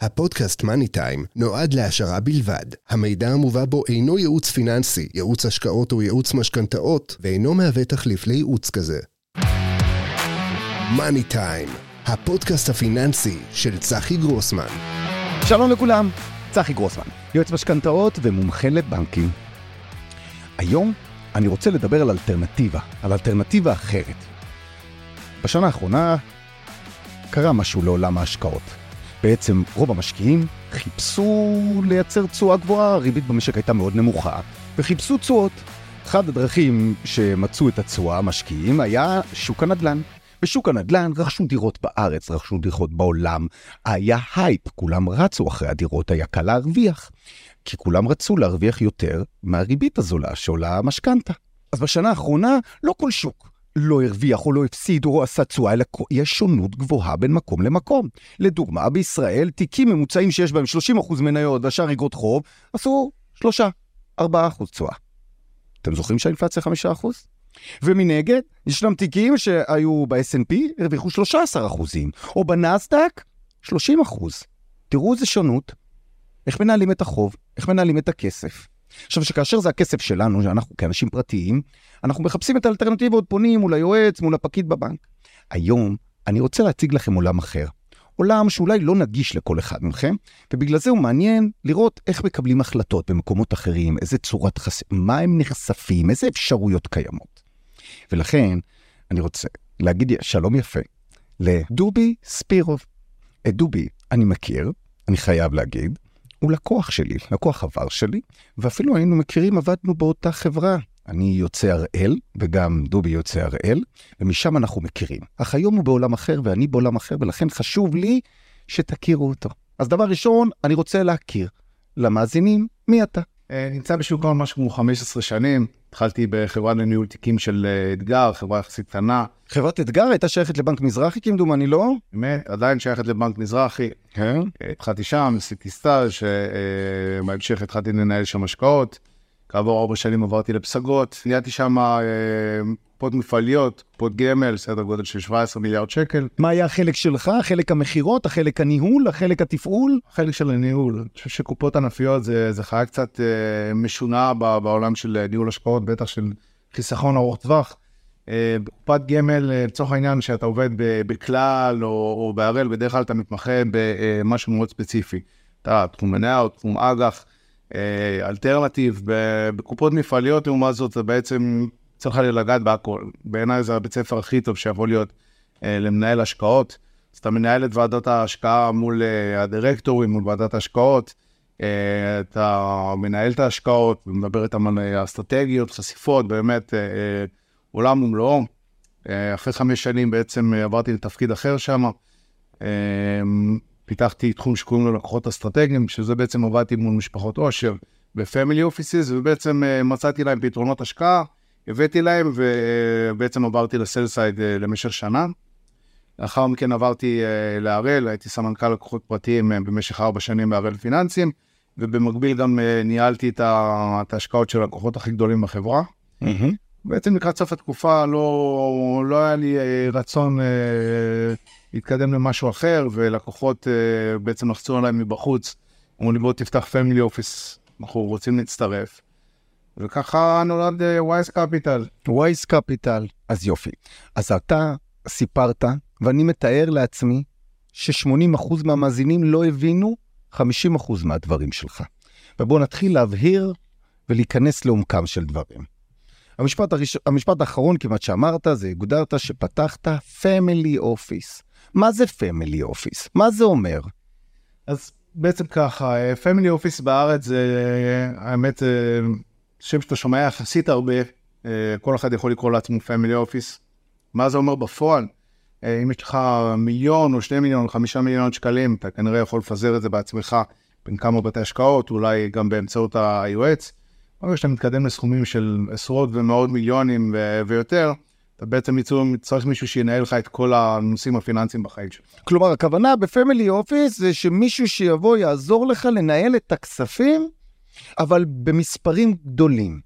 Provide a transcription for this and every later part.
הפודקאסט מאני טיים נועד להעשרה בלבד. המידע המובא בו אינו ייעוץ פיננסי, ייעוץ השקעות או ייעוץ משכנתאות, ואינו מהווה תחליף לייעוץ כזה. מאני טיים, הפודקאסט הפיננסי של צחי גרוסמן. שלום לכולם, צחי גרוסמן, יועץ משכנתאות ומומחה לבנקים. היום אני רוצה לדבר על אלטרנטיבה, על אלטרנטיבה אחרת. בשנה האחרונה קרה משהו לעולם ההשקעות. בעצם רוב המשקיעים חיפשו לייצר תשואה גבוהה, הריבית במשק הייתה מאוד נמוכה, וחיפשו תשואות. אחת הדרכים שמצאו את התשואה המשקיעים היה שוק הנדל"ן. בשוק הנדל"ן רכשו דירות בארץ, רכשו דירות בעולם, היה הייפ, כולם רצו אחרי הדירות, היה קל להרוויח. כי כולם רצו להרוויח יותר מהריבית הזולה שעולה המשכנתה. אז בשנה האחרונה לא כל שוק לא הרוויח או לא הפסיד או עשה תשואה, אלא יש שונות גבוהה בין מקום למקום. לדוגמה, בישראל, תיקים ממוצעים שיש בהם 30% מניות והשאר איגרות חוב, עשו 3-4% תשואה. אתם זוכרים שהאינפלציה 5%? ומנגד, ישנם תיקים שהיו ב-S&P, הרוויחו 13 או בנסדק, 30 תראו איזה שונות, איך מנהלים את החוב, איך מנהלים את הכסף. עכשיו, שכאשר זה הכסף שלנו, שאנחנו כאנשים פרטיים, אנחנו מחפשים את האלטרנטיבות, פונים מול היועץ, מול הפקיד בבנק. היום אני רוצה להציג לכם עולם אחר. עולם שאולי לא נגיש לכל אחד מכם, ובגלל זה הוא מעניין לראות איך מקבלים החלטות במקומות אחרים, איזה צורת חס... מה הם נחשפים, איזה אפשרויות קיימות. ולכן, אני רוצה להגיד שלום יפה לדובי ספירוב. את דובי אני מכיר, אני חייב להגיד, הוא לקוח שלי, לקוח עבר שלי, ואפילו היינו מכירים, עבדנו באותה חברה. אני יוצא הראל, וגם דובי יוצא הראל, ומשם אנחנו מכירים. אך היום הוא בעולם אחר ואני בעולם אחר, ולכן חשוב לי שתכירו אותו. אז דבר ראשון, אני רוצה להכיר למאזינים מי אתה. אה, נמצא בשוק ההון משהו כמו 15 שנים, התחלתי בחברה לניהול תיקים של אה, אתגר, חברה יחסית קטנה. חברת אתגר הייתה שייכת לבנק מזרחי כמדומני, לא? באמת, עדיין שייכת לבנק מזרחי. כן. אה, התחלתי שם, עשיתי סטאז', בהמשך התחלתי לנהל שם השקעות. כעבור ארבע שנים עברתי לפסגות, ניהלתי שם קופות מפעליות, קופות גמל, סדר גודל של 17 מיליארד שקל. מה היה החלק שלך? חלק המכירות, החלק הניהול, החלק התפעול? החלק של הניהול. אני חושב שקופות ענפיות זה, זה חיה קצת אה, משונה בעולם של ניהול השקעות, בטח של חיסכון ארוך טווח. אה, בקופת גמל, אה, לצורך העניין, שאתה עובד בכלל או, או בהראל, בדרך כלל אתה מתמחה במשהו מאוד ספציפי. אתה תחום מניה או תחום אג"ח, אה, אלטרנטיב. בקופות מפעליות, לעומת זאת, זה בעצם צריך לגעת בהכל. בעיניי זה הבית ספר הכי טוב שיכול להיות אה, למנהל השקעות. אז אתה מנהל את ועדת ההשקעה מול אה, הדירקטורים, מול ועדת ההשקעות. אה, אתה מנהל את ההשקעות ומדבר איתם על אסטרטגיות, חשיפות, באמת אה, אה, עולם ומלואו. אה, אחרי חמש שנים בעצם עברתי לתפקיד אחר שם. אה, פיתחתי תחום שקוראים לו לקוחות אסטרטגיים, שזה בעצם עבדתי מול משפחות עושר ופמילי אופיסיס, ובעצם אה, מצאתי להם פתרונות השקעה. הבאתי להם ובעצם עברתי לסלסייד אה, למשך שנה. לאחר מכן עברתי אה, להראל, הייתי סמנכ"ל לקוחות פרטיים אה, במשך ארבע שנים בהראל פיננסים, ובמקביל גם ניהלתי את ההשקעות של הלקוחות הכי גדולים בחברה. Mm-hmm. בעצם לקראת סוף התקופה לא, לא היה לי רצון להתקדם למשהו אחר, ולקוחות בעצם לחצו עליי מבחוץ, אמרו לי בוא תפתח family office, אנחנו רוצים להצטרף. וככה נולד וייס קפיטל. וייס קפיטל. אז יופי. אז אתה סיפרת, ואני מתאר לעצמי ש-80% מהמאזינים לא הבינו 50% מהדברים שלך. ובואו נתחיל להבהיר ולהיכנס לעומקם של דברים. המשפט, הראש... המשפט האחרון כמעט שאמרת זה הגודרת שפתחת family office. מה זה family office? מה זה אומר? אז בעצם ככה, family office בארץ זה, האמת, שם שאתה שומע יחסית הרבה, אה, כל אחד יכול לקרוא לעצמו family office. מה זה אומר בפועל? אה, אם יש לך מיליון או שני מיליון או חמישה מיליון שקלים, אתה כנראה יכול לפזר את זה בעצמך בין כמה בתי השקעות, אולי גם באמצעות היועץ. ברגע שאתה מתקדם לסכומים של עשרות ומאות מיליונים ו- ויותר, אתה בעצם צריך מישהו שינהל לך את כל הנושאים הפיננסיים בחיים שלך. כלומר, הכוונה ב family office זה שמישהו שיבוא יעזור לך לנהל את הכספים אבל במספרים גדולים.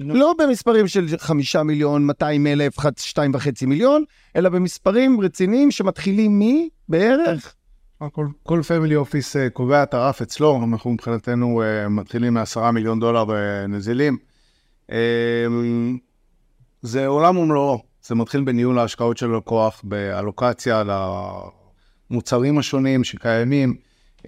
לא במספרים של חמישה מיליון, 200 אלף, שתיים וחצי מיליון, אלא במספרים רציניים שמתחילים מבערך כל, כל family office אה, קובע את הרף אצלו, אנחנו מבחינתנו אה, מתחילים מעשרה מיליון דולר בנזילים. זה עולם ומלואו, זה מתחיל בניהול ההשקעות של הלקוח, באלוקציה למוצרים השונים שקיימים,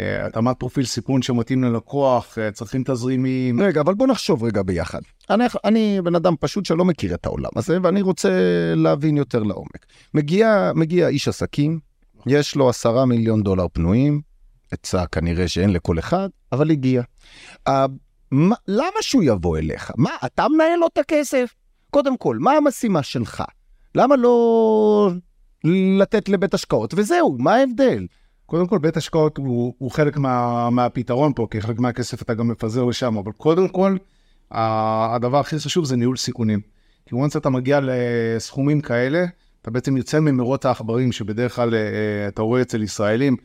התאמת פרופיל סיכון שמתאים ללקוח, צרכים תזרימיים. רגע, אבל בוא נחשוב רגע ביחד. אני, אני בן אדם פשוט שלא מכיר את העולם הזה, ואני רוצה להבין יותר לעומק. מגיע, מגיע איש עסקים, יש לו עשרה מיליון דולר פנויים, עצה כנראה שאין לכל אחד, אבל הגיע. Uh, מה, למה שהוא יבוא אליך? מה, אתה מנהל לו את הכסף? קודם כל, מה המשימה שלך? למה לא לתת לבית השקעות? וזהו, מה ההבדל? קודם כל, בית השקעות הוא, הוא חלק מה, מהפתרון פה, כי חלק מהכסף אתה גם מפזר לשם, אבל קודם כל, הדבר הכי חשוב זה ניהול סיכונים. כי once אתה מגיע לסכומים כאלה, אתה בעצם יוצא ממרוץ העכברים שבדרך כלל אה, אתה רואה אצל ישראלים.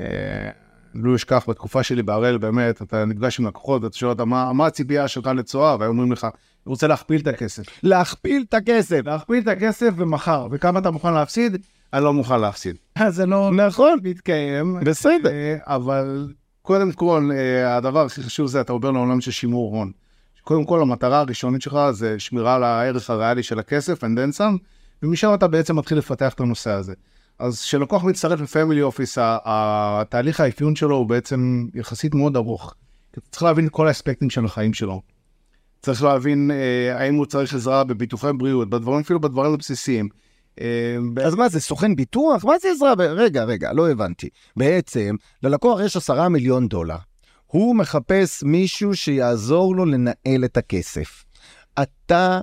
אה, לא אשכח, בתקופה שלי בהראל, באמת, אתה נפגש עם לקוחות, אתה שואל אותם, מה, מה הציפייה שלך לתשואה? והיו אומרים לך, אני רוצה להכפיל את הכסף. להכפיל את הכסף. להכפיל את הכסף ומחר, וכמה אתה מוכן להפסיד? אני לא מוכן להפסיד. זה לא נכון. מתקיים. בסדר. אה, אבל קודם כל, הדבר הכי חשוב זה, אתה עובר לעולם של שימור הון. קודם כל, המטרה הראשונית שלך זה שמירה על הערך הריאלי של הכסף, and then some, ומשם אתה בעצם מתחיל לפתח את הנושא הזה. אז כשלקוח מצטרף לפמילי אופיס, התהליך האפיון שלו הוא בעצם יחסית מאוד ארוך. אתה צריך להבין את כל האספקטים של החיים שלו. צריך להבין אה, האם הוא צריך עזרה בביטוחי בריאות, בדברים, אפילו בדברים הבסיסיים. אה, אז מה זה, סוכן ביטוח? מה זה עזרה? רגע, רגע, לא הבנתי. בעצם, ללקוח יש עשרה מיליון דולר. הוא מחפש מישהו שיעזור לו לנהל את הכסף. אתה,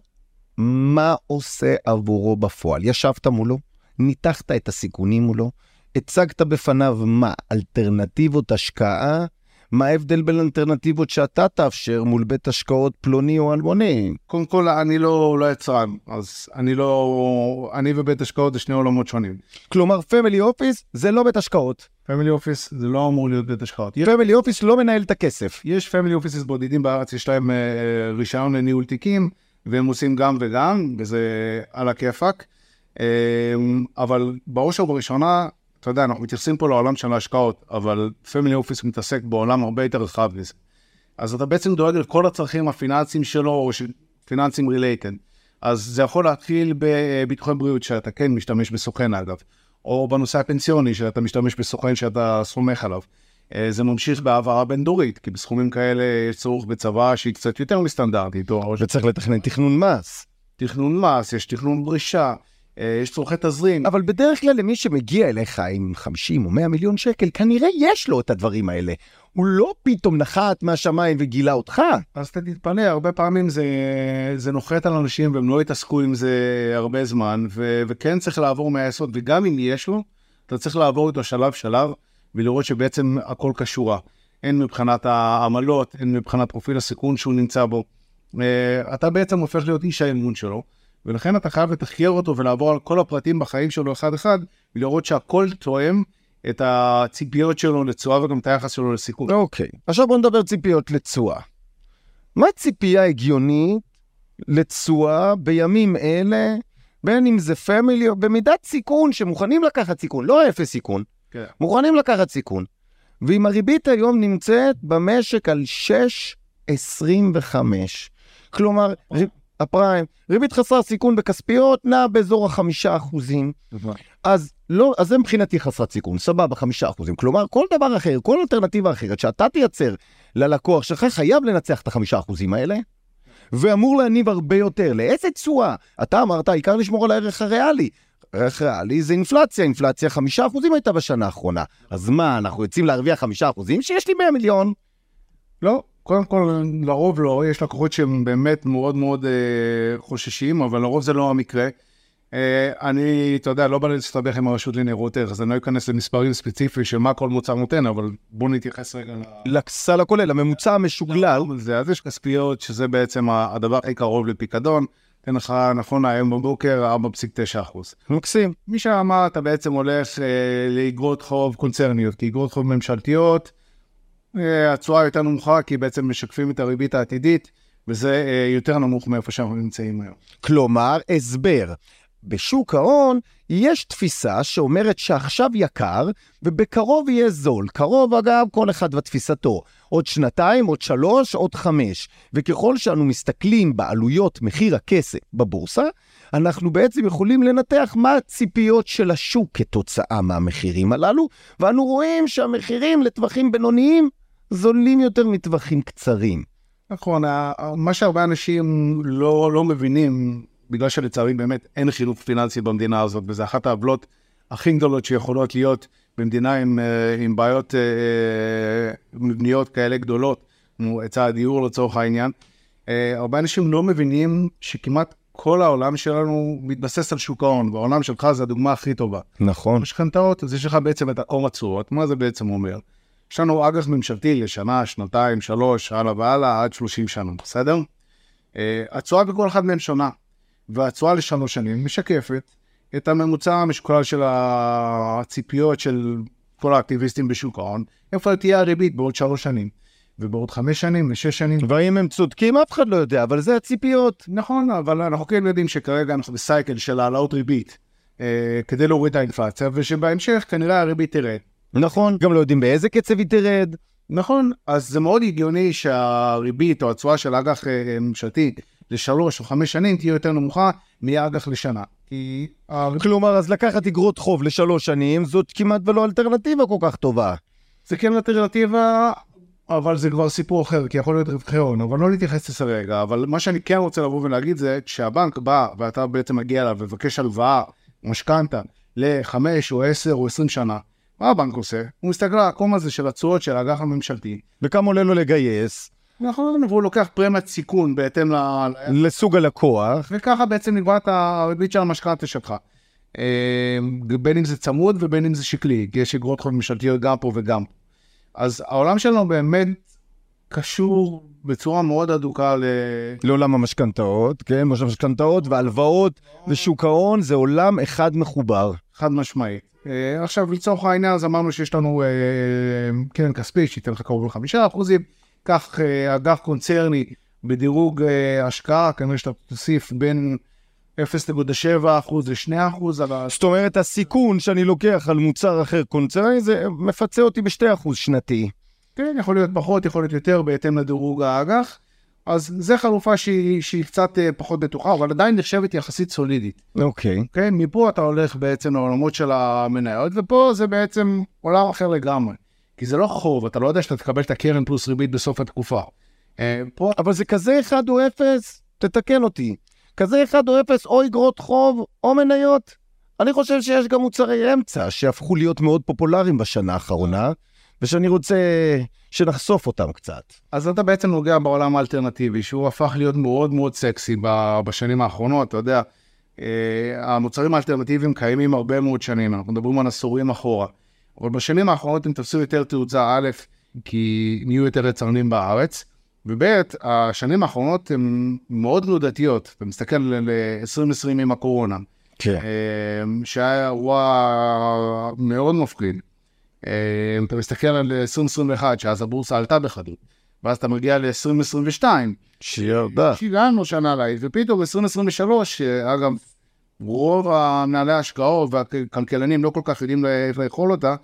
מה עושה עבורו בפועל? ישבת מולו, ניתחת את הסיכונים מולו, הצגת בפניו מה? אלטרנטיבות השקעה? מה ההבדל בין אלטרנטיבות שאתה תאפשר מול בית השקעות פלוני או אלמוני? קודם כל, אני לא, לא יצרן, אז אני לא... אני ובית השקעות זה שני עולמות שונים. כלומר, family office זה לא בית השקעות. family office זה לא אמור להיות בית השקעות. family office לא מנהל את הכסף. יש family offices בודדים בארץ, יש להם אה, רישיון לניהול תיקים, והם עושים גם וגם, וזה על הכיפאק. אה, אבל בראש ובראשונה, אתה יודע, אנחנו מתייחסים פה לעולם של ההשקעות, אבל family office מתעסק בעולם הרבה יותר רחב מזה. אז אתה בעצם דואג לכל הצרכים הפיננסיים שלו, או פיננסיים related. אז זה יכול להתחיל בביטוחי בריאות, שאתה כן משתמש בסוכן אגב. או בנושא הפנסיוני, שאתה משתמש בסוכן שאתה סומך עליו. אה, זה ממשיך בהעברה בין-דורית, כי בסכומים כאלה יש צורך בצבא שהיא קצת יותר מסטנדרטית. וצריך לתכנן תכנון מס. תכנון מס, יש תכנון דרישה, יש צורכי תזרים. אבל בדרך כלל למי שמגיע אליך עם 50 או 100 מיליון שקל, כנראה יש לו את הדברים האלה. הוא לא פתאום נחת מהשמיים וגילה אותך. אז אתה תתפלא, הרבה פעמים זה, זה נוחת על אנשים והם לא יתעסקו עם זה הרבה זמן, ו, וכן צריך לעבור מהיסוד, וגם אם יש לו, אתה צריך לעבור איתו שלב-שלב, ולראות שבעצם הכל קשורה. הן מבחינת העמלות, הן מבחינת פרופיל הסיכון שהוא נמצא בו. אה, אתה בעצם הופך להיות איש האמון שלו, ולכן אתה חייב לתחקר אותו ולעבור על כל הפרטים בחיים שלו אחד-אחד, ולראות שהכל תואם את הציפיות שלו לתשואה וגם את היחס שלו לסיכון. אוקיי, okay. עכשיו בוא נדבר ציפיות לתשואה. מה ציפייה הגיונית לתשואה בימים אלה, בין אם זה פמילי או במידת סיכון, שמוכנים לקחת סיכון, לא אפס סיכון, כן. Okay. מוכנים לקחת סיכון. ואם הריבית היום נמצאת במשק על 6.25, כלומר, oh. הפריים, ריבית חסר סיכון בכספיות נע באזור החמישה אחוזים. אז לא, אז זה מבחינתי חסרת סיכון, סבבה, חמישה אחוזים. כלומר, כל דבר אחר, כל אלטרנטיבה אחרת שאתה תייצר ללקוח שלך, חייב לנצח את החמישה אחוזים האלה, ואמור להניב הרבה יותר. לאיזה תשואה? אתה אמרת, העיקר לשמור על הערך הריאלי. ערך ריאלי זה אינפלציה, אינפלציה חמישה אחוזים הייתה בשנה האחרונה. אז מה, אנחנו יוצאים להרוויח חמישה אחוזים? שיש לי 100 מיליון. לא, קודם כל, לרוב לא, יש לקוחות שהם באמת מאוד מאוד אה, חוששים, אבל לרוב זה לא המקרה. אה, אני, אתה יודע, לא בא לי להסתבך עם הרשות לניירות ערך, אז אני לא אכנס למספרים ספציפיים של מה כל מוצר נותן, אבל בואו נתייחס רגע ל... לסל הכולל, הממוצע המשוגלל. זה, אז יש כספיות, שזה בעצם הדבר הכי קרוב לפיקדון. אתן לך נכון היום בבוקר 4.9 אחוז. מקסים. משם אתה בעצם הולך אה, לאגרות חוב קונצרניות, כי אגרות חוב ממשלתיות, התשואה יותר נמוכה, כי בעצם משקפים את הריבית העתידית, וזה אה, יותר נמוך מאיפה שאנחנו נמצאים היום. כלומר, הסבר. בשוק ההון יש תפיסה שאומרת שעכשיו יקר ובקרוב יהיה זול. קרוב, אגב, כל אחד ותפיסתו. עוד שנתיים, עוד שלוש, עוד חמש. וככל שאנו מסתכלים בעלויות מחיר הכסף בבורסה, אנחנו בעצם יכולים לנתח מה הציפיות של השוק כתוצאה מהמחירים הללו, ואנו רואים שהמחירים לטווחים בינוניים זולים יותר מטווחים קצרים. נכון, מה שהרבה אנשים לא, לא מבינים, בגלל שלצערי באמת אין חינוך פיננסי במדינה הזאת, וזו אחת העוולות הכי גדולות שיכולות להיות במדינה עם, אה, עם בעיות אה, אה, מבניות כאלה גדולות, כמו היצע הדיור לצורך העניין. הרבה אנשים לא מבינים שכמעט כל העולם שלנו מתבסס על שוק ההון, והעולם שלך זה הדוגמה הכי טובה. נכון. משכנתאות, אז יש לך בעצם את האור התשואות, מה זה בעצם אומר? יש לנו אג"ח ממשלתי לשנה, שנתיים, שלוש, הלאה והלאה, עד 30 שנה, בסדר? Uh, התשואה בכל אחד מהם שונה, והתשואה לשלוש שנים משקפת את הממוצע המשקולל של הציפיות של כל האקטיביסטים בשוק ההון, איפה תהיה הריבית בעוד שלוש שנים. ובעוד חמש שנים, ושש שנים. והאם הם צודקים, אף אחד לא יודע, אבל זה הציפיות. נכון, אבל אנחנו כן יודעים שכרגע אנחנו בסייקל של העלאות ריבית אה, כדי להוריד את האינפלציה, ושבהמשך כנראה הריבית תרד. נכון, גם לא יודעים באיזה קצב היא תרד. נכון, אז זה מאוד הגיוני שהריבית או התשואה של אג"ח אה, ממשלתי לשלוש או חמש שנים תהיה יותר נמוכה מאג"ח לשנה. כי... כלומר, אז לקחת אגרות חוב לשלוש שנים, זאת כמעט ולא אלטרנטיבה כל כך טובה. זה כן אלטרנטיבה, אבל זה כבר סיפור אחר, כי יכול להיות רווחי הון, אבל לא להתייחס לזה רגע. אבל מה שאני כן רוצה לבוא ולהגיד זה, כשהבנק בא ואתה בעצם מגיע אליו ומבקש הלוואה, משכנתה, לחמש או עשר או עשרים שנה, מה הבנק עושה? הוא מסתכל על העקום הזה של התשואות של האג"ח הממשלתי. וכמה עולה לו לגייס? נכון, והוא לוקח פרמיית סיכון בהתאם ל... לסוג הלקוח. וככה בעצם נקבעת הריבית של המשכנתה שלך. אה, בין אם זה צמוד ובין אם זה שקלי, כי יש אגרות חוב ממשלתיות גם פה וגם. אז העולם שלנו באמת קשור בצורה מאוד אדוקה ל... לעולם המשכנתאות, כן? משכנתאות והלוואות ושוק ההון זה עולם אחד מחובר. חד משמעי. אה, עכשיו, לצורך העניין, אז אמרנו שיש לנו אה, קרן כספית שייתן לך קרוב לחמישה אחוזים, כך אג"ח קונצרני בדירוג השקעה, כנראה שאתה תוסיף בין 0.7% ל-2%. זאת אומרת, הסיכון שאני לוקח על מוצר אחר קונצרני, זה מפצה אותי ב-2% שנתי. כן, יכול להיות פחות, יכול להיות יותר, בהתאם לדירוג האג"ח. אז זו חלופה שהיא, שהיא קצת אה, פחות בטוחה, אבל עדיין נחשבת יחסית סולידית. אוקיי. Okay. כן, מפה אתה הולך בעצם לעולמות של המניות, ופה זה בעצם עולם אחר לגמרי. כי זה לא חוב, אתה לא יודע שאתה תקבל את הקרן פלוס ריבית בסוף התקופה. אה, פה... אבל זה כזה אחד או אפס, תתקן אותי. כזה אחד או אפס, או אגרות חוב, או מניות. אני חושב שיש גם מוצרי אמצע שהפכו להיות מאוד פופולריים בשנה האחרונה, ושאני רוצה שנחשוף אותם קצת. אז אתה בעצם נוגע בעולם האלטרנטיבי, שהוא הפך להיות מאוד מאוד סקסי בשנים האחרונות, אתה יודע. אה, המוצרים האלטרנטיביים קיימים הרבה מאוד שנים, אנחנו מדברים על עשורים אחורה. אבל בשנים האחרונות הם תפסו יותר תאוצה, א', כי נהיו יותר יצרנים בארץ, וב', השנים האחרונות הן מאוד תנודתיות. אתה מסתכל על 2020 עם הקורונה. כן. אה, שהיה אירוע מאוד מפחיד. אה, אתה מסתכל על 2021, שאז הבורסה עלתה בחדות, ואז אתה מגיע ל-2022. שירדה. שילמנו שנה להיט, ופתאום 2023, אגב, רוב המנהלי ההשקעות והכלכלנים לא כל כך יודעים איך לאכול אותה,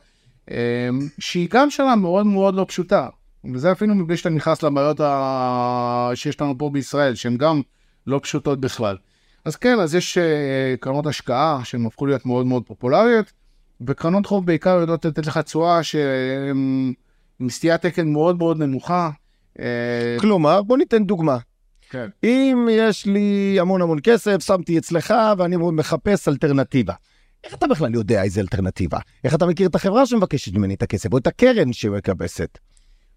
אה, שהיא גם שנה מאוד מאוד לא פשוטה. וזה אפילו מבלי שאתה נכנס לבעיות ה... שיש לנו פה בישראל, שהן גם לא פשוטות בכלל. אז כן, אז יש קרנות השקעה שהן הפכו להיות מאוד מאוד פופולריות, וקרנות חוב בעיקר יודעות לתת לך תשואה שהן עם סטיית תקן מאוד מאוד נמוכה. אה, כלומר, בוא ניתן דוגמה. כן. אם יש לי המון המון כסף, שמתי אצלך ואני מחפש אלטרנטיבה. איך אתה בכלל יודע איזה אלטרנטיבה? איך אתה מכיר את החברה שמבקשת ממני את הכסף, או את הקרן שמקבסת?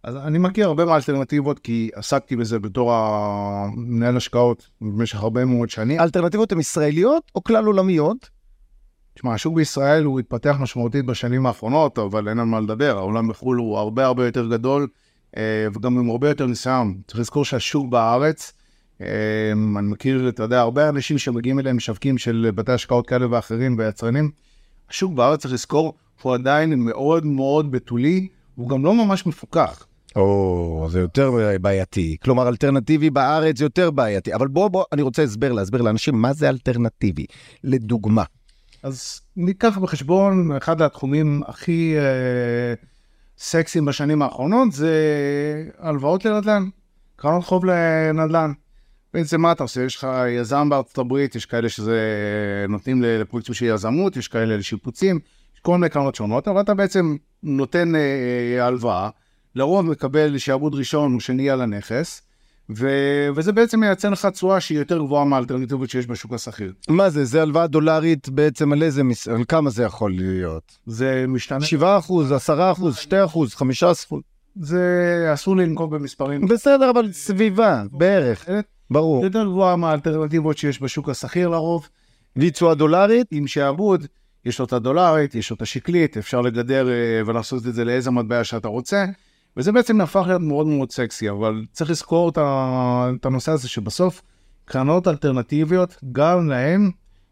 אז אני מכיר הרבה מהאלטרנטיבות, כי עסקתי בזה בתור המנהל השקעות במשך הרבה מאוד שנים. האלטרנטיבות הן ישראליות או כלל עולמיות? תשמע, השוק בישראל הוא התפתח משמעותית בשנים האחרונות, אבל אין על מה לדבר, העולם בחו"ל הוא הרבה הרבה יותר גדול, אה, וגם עם הרבה יותר ניסיון. צריך לזכור שהשוק בארץ, אה, אני מכיר, אתה יודע, הרבה אנשים שמגיעים אליהם משווקים של בתי השקעות כאלה ואחרים ויצרנים, השוק בארץ, צריך לזכור, הוא עדיין מאוד מאוד בתולי, הוא גם לא ממש מפוקח. או, זה יותר בעייתי. כלומר, אלטרנטיבי בארץ יותר בעייתי. אבל בוא, בוא, אני רוצה הסבר, להסביר לאנשים מה זה אלטרנטיבי. לדוגמה. אז ניקח בחשבון, אחד התחומים הכי אה, סקסיים בשנים האחרונות זה הלוואות לנדל"ן, קרנות חוב לנדל"ן. בעצם מה אתה עושה? יש לך יזם בארצות הברית, יש כאלה שזה נותנים לפרויקטים של יזמות, יש כאלה לשיפוצים, יש כל מיני קרנות שונות, אבל אתה בעצם נותן אה, הלוואה, לרוב מקבל שעבוד ראשון או שני על הנכס, ו- וזה בעצם מייצר לך תשואה שהיא יותר גבוהה מהאלטרנטיבות שיש בשוק השכיר. מה זה, זה הלוואה דולרית בעצם על איזה, מס... על כמה זה יכול להיות? זה משתנה. 7 אחוז, 10 אחוז, 2 אחוז, 5 אחוז. זה אסור לנקוב במספרים. בסדר, אבל סביבה, בערך, ברור. זה יותר גבוהה מהאלטרנטיבות שיש בשוק השכיר לרוב. והיא תשואה דולרית? עם שעבוד, יש לו את הדולרית, יש לו את השקלית, אפשר לגדר אה, ולעשות את זה לאיזה מטבע שאתה רוצה. וזה בעצם הפך להיות מאוד מאוד סקסי, אבל צריך לזכור את, ה... את הנושא הזה שבסוף קרנות אלטרנטיביות, גם להם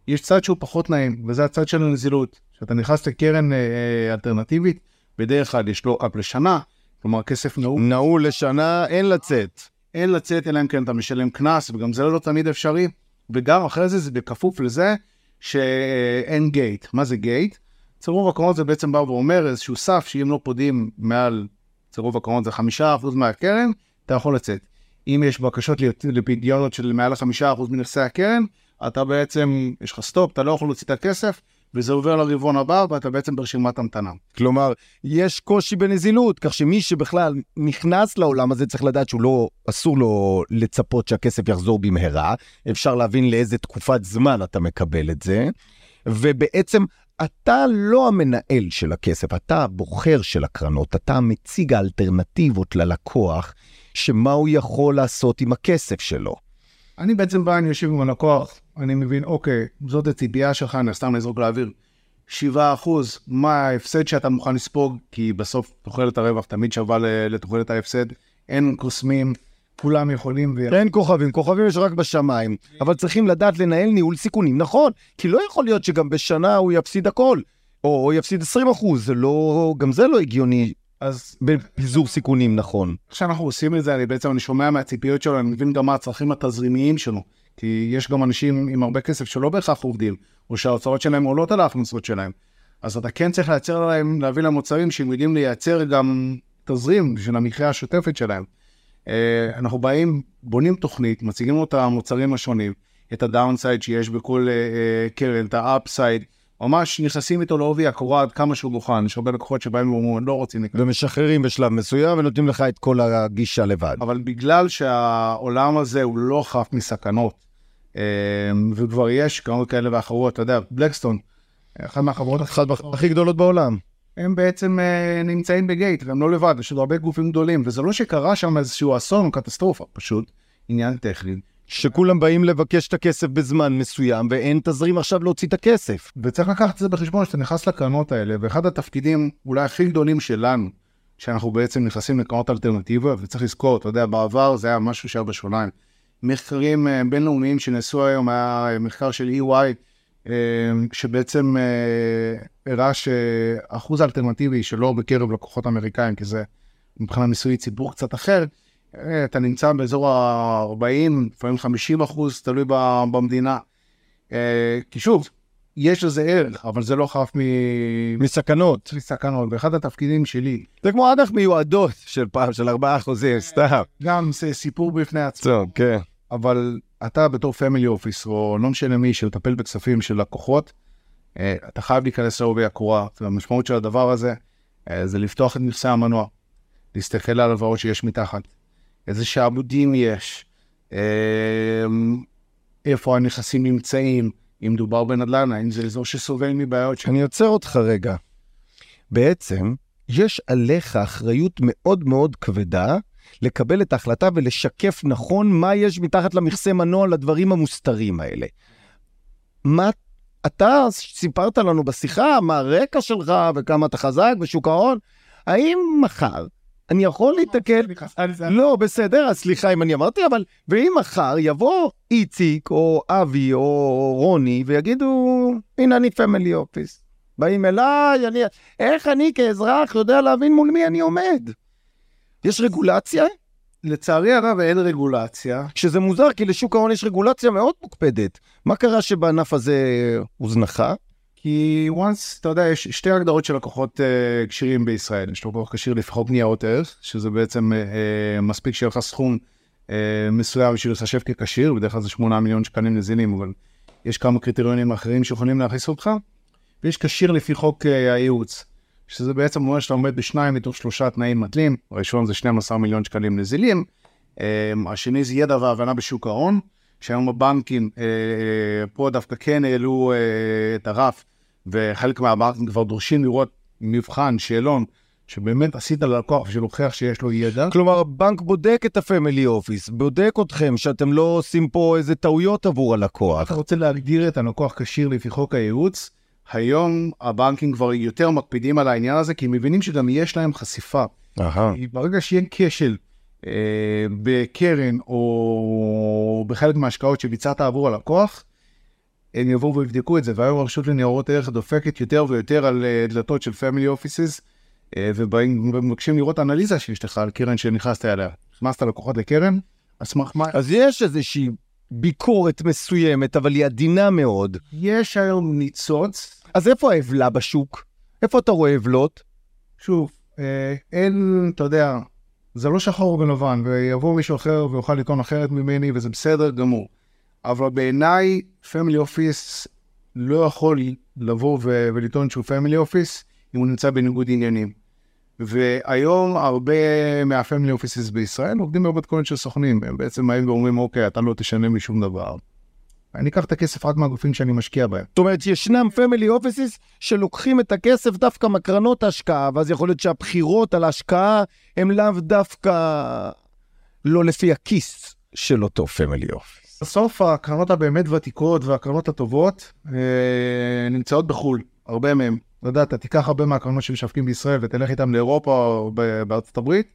יש צד שהוא פחות נעים, וזה הצד של הנזילות. כשאתה נכנס לקרן אה, אה אלטרנטיבית, בדרך כלל יש lock-up לשנה, כלומר כסף נעול. נעול לשנה, אין לצאת. אין לצאת, אלא אם כן אתה משלם קנס, וגם זה לא תמיד אפשרי. וגם אחרי זה, זה בכפוף לזה שאין gate. מה זה gate? ברוב הקרנות זה בעצם בא ואומר איזשהו סף שאם לא פודים מעל ברוב הקרנות זה חמישה אחוז מהקרן, אתה יכול לצאת. אם יש בקשות לפדיונות של מעל לחמישה אחוז מנכסי הקרן, אתה בעצם, יש לך stop, אתה לא יכול להוציא את הכסף, וזה עובר לרבעון הבא, ואתה בעצם ברשימת המתנה. כלומר, יש קושי בנזילות, כך שמי שבכלל נכנס לעולם הזה צריך לדעת שהוא לא, אסור לו לצפות שהכסף יחזור במהרה. אפשר להבין לאיזה תקופת זמן אתה מקבל את זה. ובעצם אתה לא המנהל של הכסף, אתה הבוחר של הקרנות, אתה מציג האלטרנטיבות ללקוח, שמה הוא יכול לעשות עם הכסף שלו. אני בעצם בא, אני יושב עם הלקוח, אני מבין, אוקיי, זאת הציפייה שלך, אני סתם לזרוק לאוויר. 7 אחוז, מה ההפסד שאתה מוכן לספוג, כי בסוף תוחלת הרווח תמיד שווה לתוחלת ההפסד, אין קוסמים, כולם יכולים. ו... אין כוכבים, כוכבים יש רק בשמיים, אבל צריכים לדעת לנהל ניהול סיכונים, נכון, כי לא יכול להיות שגם בשנה הוא יפסיד הכל, או יפסיד 20 אחוז, זה לא, גם זה לא הגיוני. אז בפיזור סיכונים נכון. כשאנחנו עושים את זה, אני בעצם, אני שומע מהציפיות שלו, אני מבין גם מה הצרכים התזרימיים שלו. כי יש גם אנשים עם הרבה כסף שלא בהכרח עובדים, או שההוצאות שלהם עולות על ההכנסות שלהם. אז אתה כן צריך לייצר להם, להביא להם מוצרים שהם יודעים לייצר גם תזרים בשביל המחיה השוטפת שלהם. אה, אנחנו באים, בונים תוכנית, מציגים לו את המוצרים השונים, את ה downside שיש בכל אה, אה, קרן, את ה upside, ממש נכנסים איתו לעובי הקורה עד כמה שהוא מוכן, יש הרבה לקוחות שבאים ואומרים, לא רוצים לקרוא. ומשחררים בשלב מסוים ונותנים לך את כל הגישה לבד. אבל בגלל שהעולם הזה הוא לא חף מסכנות, וכבר יש קרנות כאלה ואחרות, אתה יודע, בלקסטון, אחת מהחברות הכי גדולות בעולם. הם בעצם uh, נמצאים בגייט, והם לא לבד, יש עוד הרבה גופים גדולים, וזה לא שקרה שם איזשהו אסון או קטסטרופה, פשוט עניין טכני. שכולם באים לבקש את הכסף בזמן מסוים, ואין תזרים עכשיו להוציא את הכסף. וצריך לקחת את זה בחשבון שאתה נכנס לקרנות האלה, ואחד התפקידים אולי הכי גדולים שלנו, שאנחנו בעצם נכנסים לקרנות אלטרנטיבה, וצריך לזכור, אתה יודע, בעבר זה היה משהו שהיה בשוליים. מחקרים uh, בינלאומיים שנעשו היום, היה מחקר של EY, אה, שבעצם אה, הראה שאחוז האלטרנטיבי שלו בקרב לקוחות אמריקאים, כי זה מבחינה מיסוי ציבור קצת אחר, אה, אתה נמצא באזור ה-40, לפעמים 50 אחוז, תלוי במדינה. כי שוב, יש לזה ערך, אבל זה לא חף מ... מסכנות. מסכנות, ואחד התפקידים שלי. זה כמו אג"ח מיועדות של פעם, של 4 אחוזים, סתם. גם סיפור בפני עצמו. טוב, כן. אבל אתה בתור family office, או לא משנה מי, שמטפל בכספים של לקוחות, אה, אתה חייב להיכנס לעובי הקורה. והמשמעות של הדבר הזה, אה, זה לפתוח את נכסי המנוע, להסתכל על הלוואות שיש מתחת, איזה שעבודים יש, אה, איפה הנכסים נמצאים, אם מדובר בנדל"ן, האם זה אזור שסובל מבעיות ש... אני עוצר אותך רגע. בעצם, יש עליך אחריות מאוד מאוד כבדה לקבל את ההחלטה ולשקף נכון מה יש מתחת למכסה מנוע לדברים המוסתרים האלה. מה אתה סיפרת לנו בשיחה מה הרקע שלך וכמה אתה חזק בשוק ההון, האם מחר אני יכול להתקל... לא, בסדר, אז סליחה אם אני אמרתי, אבל... ואם מחר יבוא איציק או אבי או רוני ויגידו, הנה אני פמילי אופיס. באים אליי, אני... איך אני כאזרח יודע להבין מול מי אני עומד? יש רגולציה? לצערי הרב אין רגולציה. שזה מוזר, כי לשוק ההון יש רגולציה מאוד מוקפדת. מה קרה שבענף הזה הוזנחה? כי once, אתה יודע, יש שתי הגדרות של לקוחות uh, כשירים בישראל. יש לקוח כשיר לפי חוק ניירות ערך, שזה בעצם uh, מספיק שיהיה לך סכום uh, מסוים בשביל לחשב ככשיר, בדרך כלל זה 8 מיליון שקלים נזילים, אבל יש כמה קריטריונים אחרים שיכולים להכניס אותך. ויש כשיר לפי חוק uh, הייעוץ, שזה בעצם אומר שאתה עומד בשניים מתוך שלושה תנאים מתלים. הראשון זה 12 מיליון שקלים נזילים, uh, השני זה ידע והבנה בשוק ההון. שהיום הבנקים אה, פה דווקא כן העלו אה, את הרף וחלק מהבנקים כבר דורשים לראות מבחן, שאלון, שבאמת עשית ללקוח להוכיח שיש לו ידע. כלומר, הבנק בודק את הפמילי אופיס, בודק אתכם שאתם לא עושים פה איזה טעויות עבור הלקוח. אתה רוצה להגדיר את הלקוח כשיר לפי חוק הייעוץ, היום הבנקים כבר יותר מקפידים על העניין הזה, כי הם מבינים שגם יש להם חשיפה. אהה. ברגע שיהיה כשל אה, בקרן או בחלק מההשקעות שביצעת עבור הלקוח, הם יבואו ויבדקו את זה, והיום הרשות לניירות ערך דופקת יותר ויותר על אה, דלתות של פמילי אופיסס, ובאים ומבקשים לראות אנליזה שיש לך על קרן שנכנסת אליה. הכנסת לקוחות לקרן, על סמך מה? אז יש איזושהי ביקורת מסוימת, אבל היא עדינה מאוד. יש היום ניצוץ, אז איפה העוולה בשוק? איפה אתה רואה עוולות? שוב, אה, אין, אתה יודע, זה לא שחור ולבן, ויבוא מישהו אחר ויוכל לטעון אחרת ממני, וזה בסדר גמור. אבל בעיניי, family office לא יכול לבוא ו- ולטעון שהוא family office אם הוא נמצא בניגוד עניינים. והיום הרבה מה family offices בישראל עובדים במתכונת של סוכנים, הם בעצם באים ואומרים, אוקיי, אתה לא תשלם לי שום דבר. אני אקח את הכסף רק מהגופים שאני משקיע בהם. זאת אומרת, ישנם family offices שלוקחים את הכסף דווקא מקרנות ההשקעה, ואז יכול להיות שהבחירות על ההשקעה הם לאו דווקא לא לפי הכיס של אותו family office. בסוף הקרנות הבאמת ותיקות והקרנות הטובות אה, נמצאות בחו"ל, הרבה מהם. אתה יודע, אתה תיקח הרבה מהקרנות שמשווקים בישראל ותלך איתם לאירופה או בארצות הברית,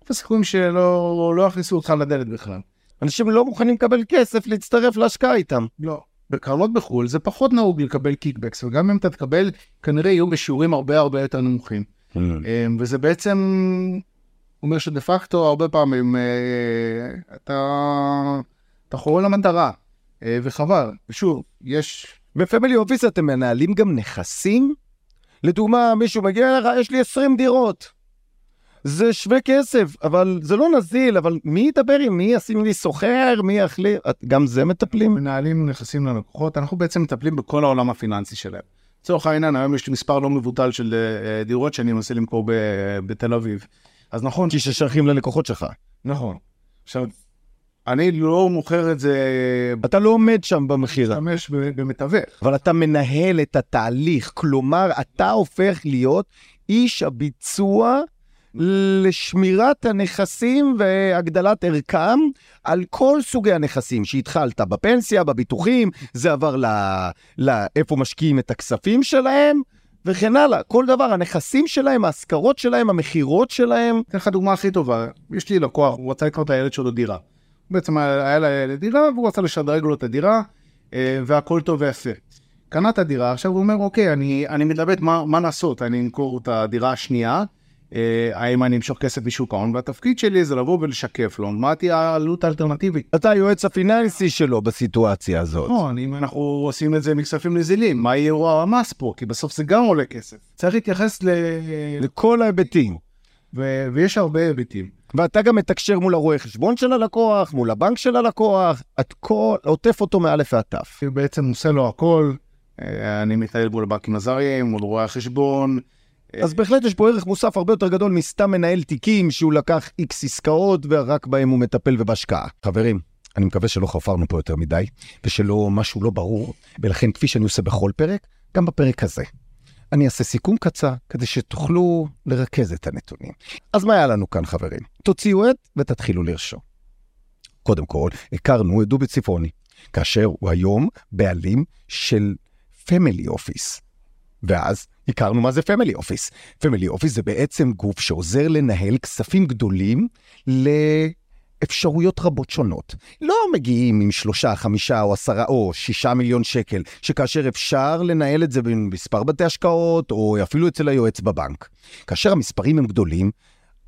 רוב הסיכויים שלא לא יכניסו אותך לדלת בכלל. אנשים לא מוכנים לקבל כסף להצטרף להשקעה איתם. לא. בקרנות בחו"ל זה פחות נהוג לקבל קיקבקס, וגם אם אתה תקבל, כנראה יהיו בשיעורים הרבה הרבה יותר נמוכים. Mm. אה, וזה בעצם אומר שדה פקטו הרבה פעמים אה, אתה, אתה חורה למטרה, אה, וחבל. ושוב, יש... בפמילי אופיס אתם מנהלים גם נכסים? לדוגמה, מישהו מגיע אליך, יש לי 20 דירות. זה שווה כסף, אבל זה לא נזיל, אבל מי ידבר עם מי? ישים לי סוחר? מי יחליט? את- גם זה מטפלים? מנהלים נכסים ללקוחות, אנחנו בעצם מטפלים בכל העולם הפיננסי שלהם. לצורך העניין, היום יש לי מספר לא מבוטל של אה, דירות שאני מנסה למכור ב- בתל אביב. אז נכון, כי ששייכים ללקוחות שלך. נכון. עכשיו, אני לא מוכר את זה, אתה לא עומד שם במכירה, משתמש ב- במתווך. אבל אתה מנהל את התהליך. כלומר, אתה הופך להיות איש הביצוע לשמירת הנכסים והגדלת ערכם על כל סוגי הנכסים שהתחלת בפנסיה, בביטוחים, זה עבר. לאיפה משקיעים את הכספים שלהם, וכן הלאה. כל דבר, הנכסים שלהם, ההשכרות שלהם, המכירות שלהם. אתן לך דוגמה הכי טובה, יש לי לקוח, הוא רצה לקנות לילד שלו דירה. בעצם היה לילד דירה, והוא רצה לשדרג לו את הדירה, אה, והכל טוב ויפה. קנה את הדירה, עכשיו הוא אומר, אוקיי, אני, אני מתלבט מה, מה לעשות, אני אמכור את הדירה השנייה, אה, האם אני אמשוך כסף משוק ההון, והתפקיד שלי זה לבוא ולשקף לו, מה תהיה העלות האלטרנטיבית. אתה היועץ הפיננסי שלו בסיטואציה הזאת. נכון, אם אנחנו עושים את זה מכספים נזילים, מה יהיה המס פה? כי בסוף זה גם עולה כסף. צריך להתייחס ל... לכל ההיבטים. ו... ויש הרבה היבטים. ואתה גם מתקשר מול הרואה חשבון של הלקוח, מול הבנק של הלקוח, את כל, עוטף אותו מאלף ועד תף. בעצם עושה לו הכל, אה, אני מתנהל מול הבנקים הזרים, מול רואי החשבון. אז בהחלט יש פה ערך מוסף הרבה יותר גדול מסתם מנהל תיקים שהוא לקח איקס עסקאות ורק בהם הוא מטפל ובהשקעה. חברים, אני מקווה שלא חפרנו פה יותר מדי, ושלא משהו לא ברור, ולכן כפי שאני עושה בכל פרק, גם בפרק הזה. אני אעשה סיכום קצר כדי שתוכלו לרכז את הנתונים. אז מה היה לנו כאן חברים? תוציאו עט ותתחילו לרשום. קודם כל, הכרנו את דובי צפרוני, כאשר הוא היום בעלים של family office. ואז הכרנו מה זה family office. family office זה בעצם גוף שעוזר לנהל כספים גדולים לאפשרויות רבות שונות. לא מגיעים עם שלושה, חמישה או עשרה או שישה מיליון שקל, שכאשר אפשר לנהל את זה במספר בתי השקעות, או אפילו אצל היועץ בבנק. כאשר המספרים הם גדולים,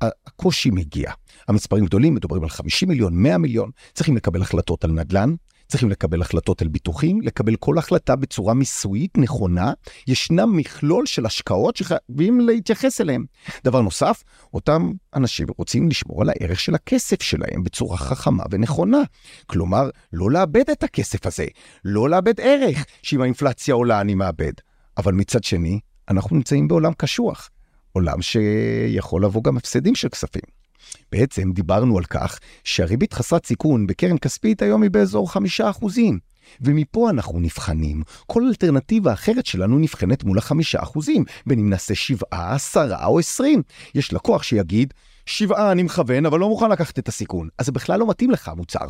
הקושי מגיע. המספרים גדולים, מדברים על 50 מיליון, 100 מיליון, צריכים לקבל החלטות על נדל"ן, צריכים לקבל החלטות על ביטוחים, לקבל כל החלטה בצורה מיסויית נכונה. ישנם מכלול של השקעות שחייבים להתייחס אליהם. דבר נוסף, אותם אנשים רוצים לשמור על הערך של הכסף שלהם בצורה חכמה ונכונה. כלומר, לא לאבד את הכסף הזה, לא לאבד ערך, שאם האינפלציה עולה אני מאבד. אבל מצד שני, אנחנו נמצאים בעולם קשוח. עולם שיכול לבוא גם הפסדים של כספים. בעצם דיברנו על כך שהריבית חסרת סיכון בקרן כספית היום היא באזור חמישה אחוזים. ומפה אנחנו נבחנים. כל אלטרנטיבה אחרת שלנו נבחנת מול החמישה אחוזים, בין אם נעשה שבעה, עשרה או עשרים. יש לקוח שיגיד, שבעה אני מכוון, אבל לא מוכן לקחת את הסיכון. אז זה בכלל לא מתאים לך המוצר.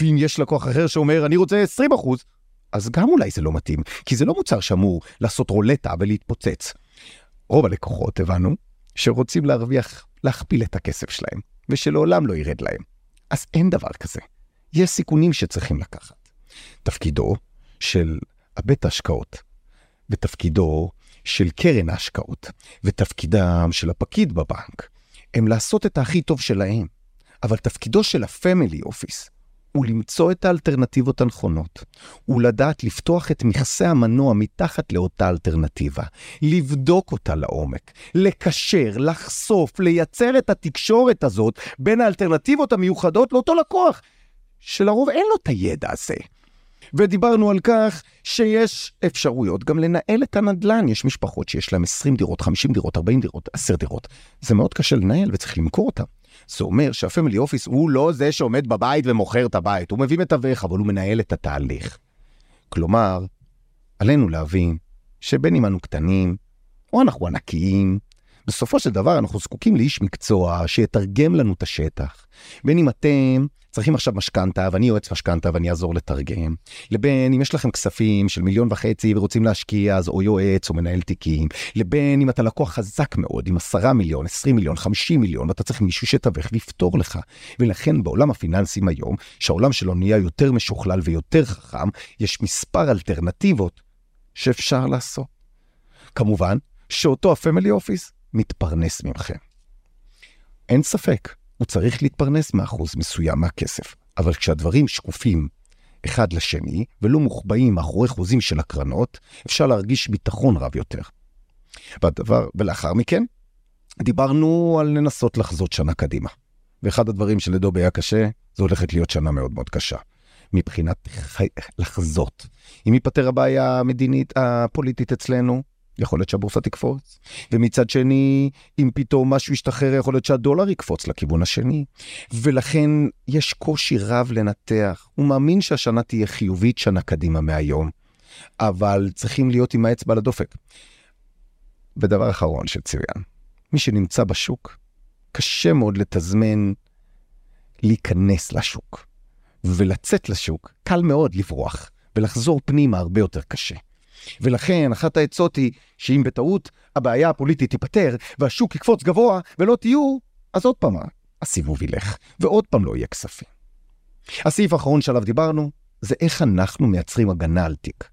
ואם יש לקוח אחר שאומר, אני רוצה 20 אחוז, אז גם אולי זה לא מתאים, כי זה לא מוצר שאמור לעשות רולטה ולהתפוצץ. רוב הלקוחות, הבנו, שרוצים להרוויח, להכפיל את הכסף שלהם, ושלעולם לא ירד להם. אז אין דבר כזה. יש סיכונים שצריכים לקחת. תפקידו של הבית ההשקעות, ותפקידו של קרן ההשקעות, ותפקידם של הפקיד בבנק, הם לעשות את הכי טוב שלהם. אבל תפקידו של הפמילי אופיס הוא למצוא את האלטרנטיבות הנכונות. הוא לדעת לפתוח את מכסה המנוע מתחת לאותה אלטרנטיבה, לבדוק אותה לעומק, לקשר, לחשוף, לייצר את התקשורת הזאת בין האלטרנטיבות המיוחדות לאותו לקוח, שלרוב אין לו את הידע הזה. ודיברנו על כך שיש אפשרויות גם לנהל את הנדל"ן. יש משפחות שיש להן 20 דירות, 50 דירות, 40 דירות, 10 דירות. זה מאוד קשה לנהל וצריך למכור אותן. זה אומר שהפמילי אופיס הוא לא זה שעומד בבית ומוכר את הבית, הוא מביא מתווך, אבל הוא מנהל את התהליך. כלומר, עלינו להבין שבין אם אנו קטנים, או אנחנו ענקיים, בסופו של דבר אנחנו זקוקים לאיש מקצוע שיתרגם לנו את השטח. בין אם אתם צריכים עכשיו משכנתה ואני יועץ משכנתה ואני אעזור לתרגם, לבין אם יש לכם כספים של מיליון וחצי ורוצים להשקיע אז או יועץ או מנהל תיקים, לבין אם אתה לקוח חזק מאוד עם עשרה מיליון, עשרים מיליון, חמישים מיליון ואתה צריך מישהו שתווך ויפתור לך. ולכן בעולם הפיננסים היום, שהעולם שלו נהיה יותר משוכלל ויותר חכם, יש מספר אלטרנטיבות שאפשר לעשות. כמובן שאותו הפמילי אופיס מתפרנס מכם. אין ספק, הוא צריך להתפרנס מאחוז מסוים מהכסף. אבל כשהדברים שקופים אחד לשני ולא מוחבאים מאחורי חוזים של הקרנות, אפשר להרגיש ביטחון רב יותר. והדבר, ולאחר מכן, דיברנו על לנסות לחזות שנה קדימה. ואחד הדברים שלדובי היה קשה, זו הולכת להיות שנה מאוד מאוד קשה. מבחינת לחזות. אם ייפתר הבעיה המדינית הפוליטית אצלנו, יכול להיות שהבורסה תקפוץ. ומצד שני, אם פתאום משהו ישתחרר, יכול להיות שהדולר יקפוץ לכיוון השני. ולכן יש קושי רב לנתח. הוא מאמין שהשנה תהיה חיובית שנה קדימה מהיום, אבל צריכים להיות עם האצבע על הדופק. ודבר אחרון שצוין, מי שנמצא בשוק, קשה מאוד לתזמן להיכנס לשוק. ולצאת לשוק, קל מאוד לברוח, ולחזור פנימה הרבה יותר קשה. ולכן אחת העצות היא שאם בטעות הבעיה הפוליטית תיפתר והשוק יקפוץ גבוה ולא תהיו, אז עוד פעם הסיבוב ילך, ועוד פעם לא יהיה כספים. הסעיף האחרון שעליו דיברנו, זה איך אנחנו מייצרים הגנה על תיק.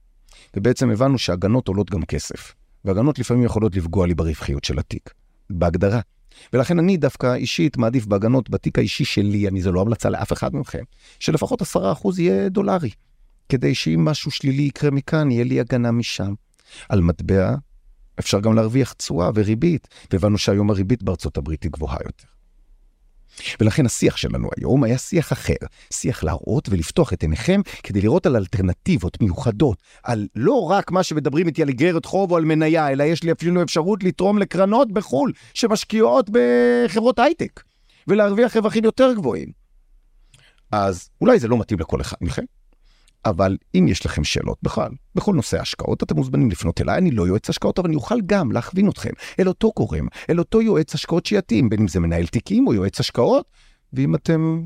ובעצם הבנו שהגנות עולות גם כסף, והגנות לפעמים יכולות לפגוע לי ברווחיות של התיק, בהגדרה. ולכן אני דווקא אישית מעדיף בהגנות בתיק האישי שלי, אני זה לא המלצה לאף אחד מכם, שלפחות 10% יהיה דולרי. כדי שאם משהו שלילי יקרה מכאן, יהיה לי הגנה משם. על מטבע אפשר גם להרוויח תשואה וריבית, והבנו שהיום הריבית בארצות הברית היא גבוהה יותר. ולכן השיח שלנו היום היה שיח אחר, שיח להראות ולפתוח את עיניכם כדי לראות על אלטרנטיבות מיוחדות, על לא רק מה שמדברים איתי על איגרת חוב או על מניה, אלא יש לי אפילו אפשרות לתרום לקרנות בחו"ל שמשקיעות בחברות הייטק, ולהרוויח רווחים יותר גבוהים. אז אולי זה לא מתאים לכל אחד מכם, אבל אם יש לכם שאלות בכלל, בכל נושא ההשקעות, אתם מוזמנים לפנות אליי, אני לא יועץ השקעות, אבל אני אוכל גם להכווין אתכם אל אותו גורם, אל אותו יועץ השקעות שיתאים, בין אם זה מנהל תיקים או יועץ השקעות, ואם אתם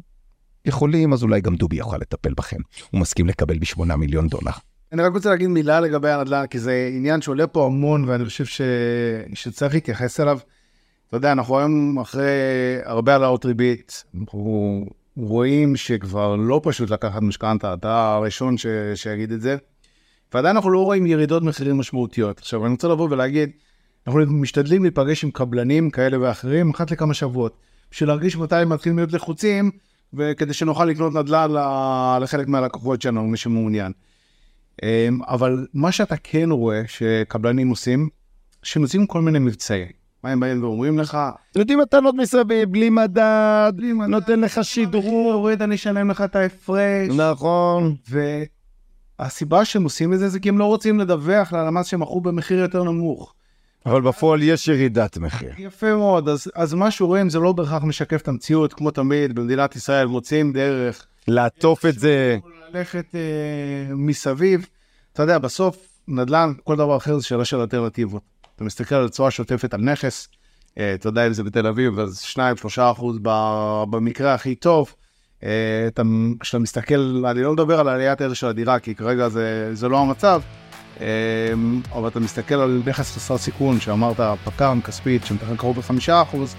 יכולים, אז אולי גם דובי יוכל לטפל בכם. הוא מסכים לקבל ב-8 מיליון דולר. אני רק רוצה להגיד מילה לגבי הנדל"ן, כי זה עניין שעולה פה המון, ואני חושב ש... שצריך להתייחס אליו. אתה יודע, אנחנו היום אחרי הרבה העלאות ריבית, אנחנו רואים שכבר לא פשוט לקחת משכנתה, אתה הראשון ש... שיגיד את זה, ועדיין אנחנו לא רואים ירידות מחירים משמעותיות. עכשיו, אני רוצה לבוא ולהגיד, אנחנו משתדלים להיפגש עם קבלנים כאלה ואחרים אחת לכמה שבועות. בשביל להרגיש מתי הם מתחילים להיות לחוצים, וכדי שנוכל לקנות נדל"ן לחלק מהלקוחות שלנו, מי שמעוניין. אמ, אבל מה שאתה כן רואה שקבלנים עושים, שהם עושים כל מיני מבצעים. מה הם באים ואומרים לך, יודעים מתנות מסביב, בלי מדד, נותן לך שדרוג. יורד, אני אשלם לך את ההפרש. נכון. והסיבה שהם עושים את זה, זה כי הם לא רוצים לדווח ללמ"ס שהם מכרו במחיר יותר נמוך. אבל בפועל יש ירידת מחיר. יפה מאוד, אז, אז מה שרואים זה לא בהכרח משקף את המציאות, כמו תמיד, במדינת ישראל מוצאים דרך לעטוף את זה. ללכת אה, מסביב. אתה יודע, בסוף נדל"ן, כל דבר אחר זה שאלה של אלטרנטיבות. אתה מסתכל על תשואה שוטפת על נכס, אה, אתה יודע אם זה בתל אביב, אז 2-3 אחוז במקרה הכי טוב. אה, אתה, כשאתה מסתכל, אני לא מדבר על עליית ערך של הדירה, כי כרגע זה, זה לא המצב, אה, אבל אתה מסתכל על נכס חסר סיכון, שאמרת פק"ם, כספית, שמתכנן קרוב לחמישה אחוז,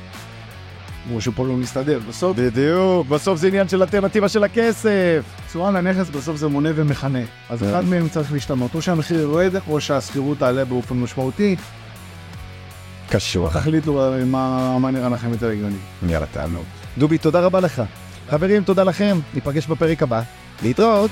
משהו פה לא מסתדר. בסוף, בדיוק, בסוף זה עניין של אלטרנטיבה של הכסף. תשואה לנכס בסוף זה מונה ומכנה. אז אחד מהם צריך להשתנות, או שהמחיר יורד, או שהשכירות תעלה באופן משמעותי. קשור. תחליטו מה, מה נראה לכם יותר הגיוני. יאללה, תענוג. דובי, תודה רבה לך. חברים, תודה לכם. ניפגש בפרק הבא. להתראות.